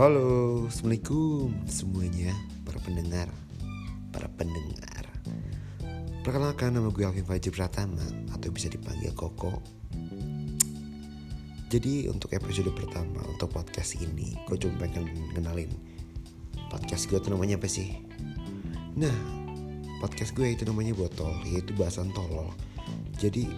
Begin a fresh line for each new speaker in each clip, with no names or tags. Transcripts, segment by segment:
Halo, Assalamualaikum semuanya Para pendengar Para pendengar. Perkenalkan nama gue Alvin Fajri Pratama Atau bisa dipanggil Koko. Jadi untuk episode pertama Untuk podcast ini Gue cuma pengen kenalin Podcast gue tuh namanya apa sih? Nah Podcast gue itu namanya Botol Yaitu bahasan tolol. Jadi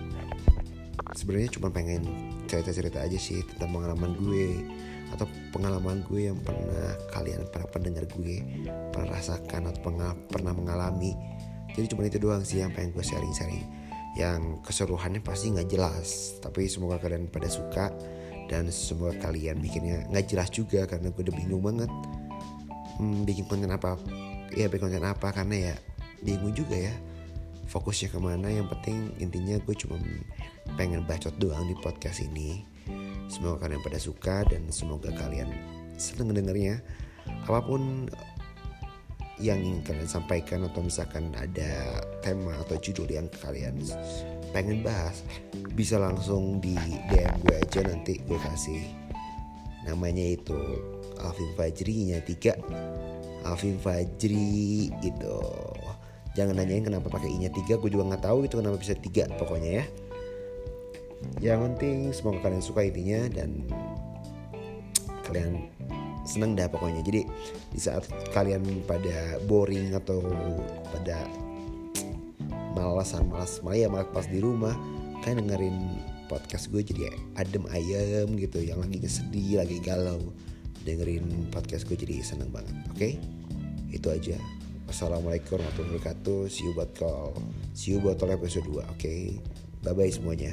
sebenarnya cuma pengen cerita-cerita aja sih tentang pengalaman gue atau pengalaman gue yang pernah kalian para pendengar gue pernah rasakan atau pengal pernah mengalami. Jadi cuma itu doang sih yang pengen gue sharing-sharing. Yang keseluruhannya pasti nggak jelas tapi semoga kalian pada suka dan semoga kalian bikinnya nggak jelas juga karena gue udah bingung banget. Hmm, bikin konten apa? Ya bikin konten apa? Karena ya bingung juga ya fokusnya ke mana yang penting intinya gue cuma pengen bacot doang di podcast ini. Semoga kalian pada suka dan semoga kalian seneng dengernya. Apa pun yang ingin kalian sampaikan atau misalkan ada tema atau judul yang kalian pengen bahas bisa langsung di DM gue aja nanti gue kasih namanya itu Alvin Fajri nya tiga. Alvin Fajri gitu jangan nanyain kenapa pakai i nya tiga gue juga nggak tahu itu kenapa bisa tiga pokoknya ya. Yang penting semoga kalian suka intinya dan kalian seneng dah pokoknya. Jadi di saat kalian pada boring atau pada malasan malas maya malas pas di rumah kalian dengerin podcast gue jadi adem ayam gitu. Yang lagi sedih lagi galau dengerin podcast gue jadi seneng banget oke? Okay? itu aja Wassalamualaikum warahmatullahi wabarakatuh. See you buat call. See you buat episode 2 oke okay? bye bye semuanya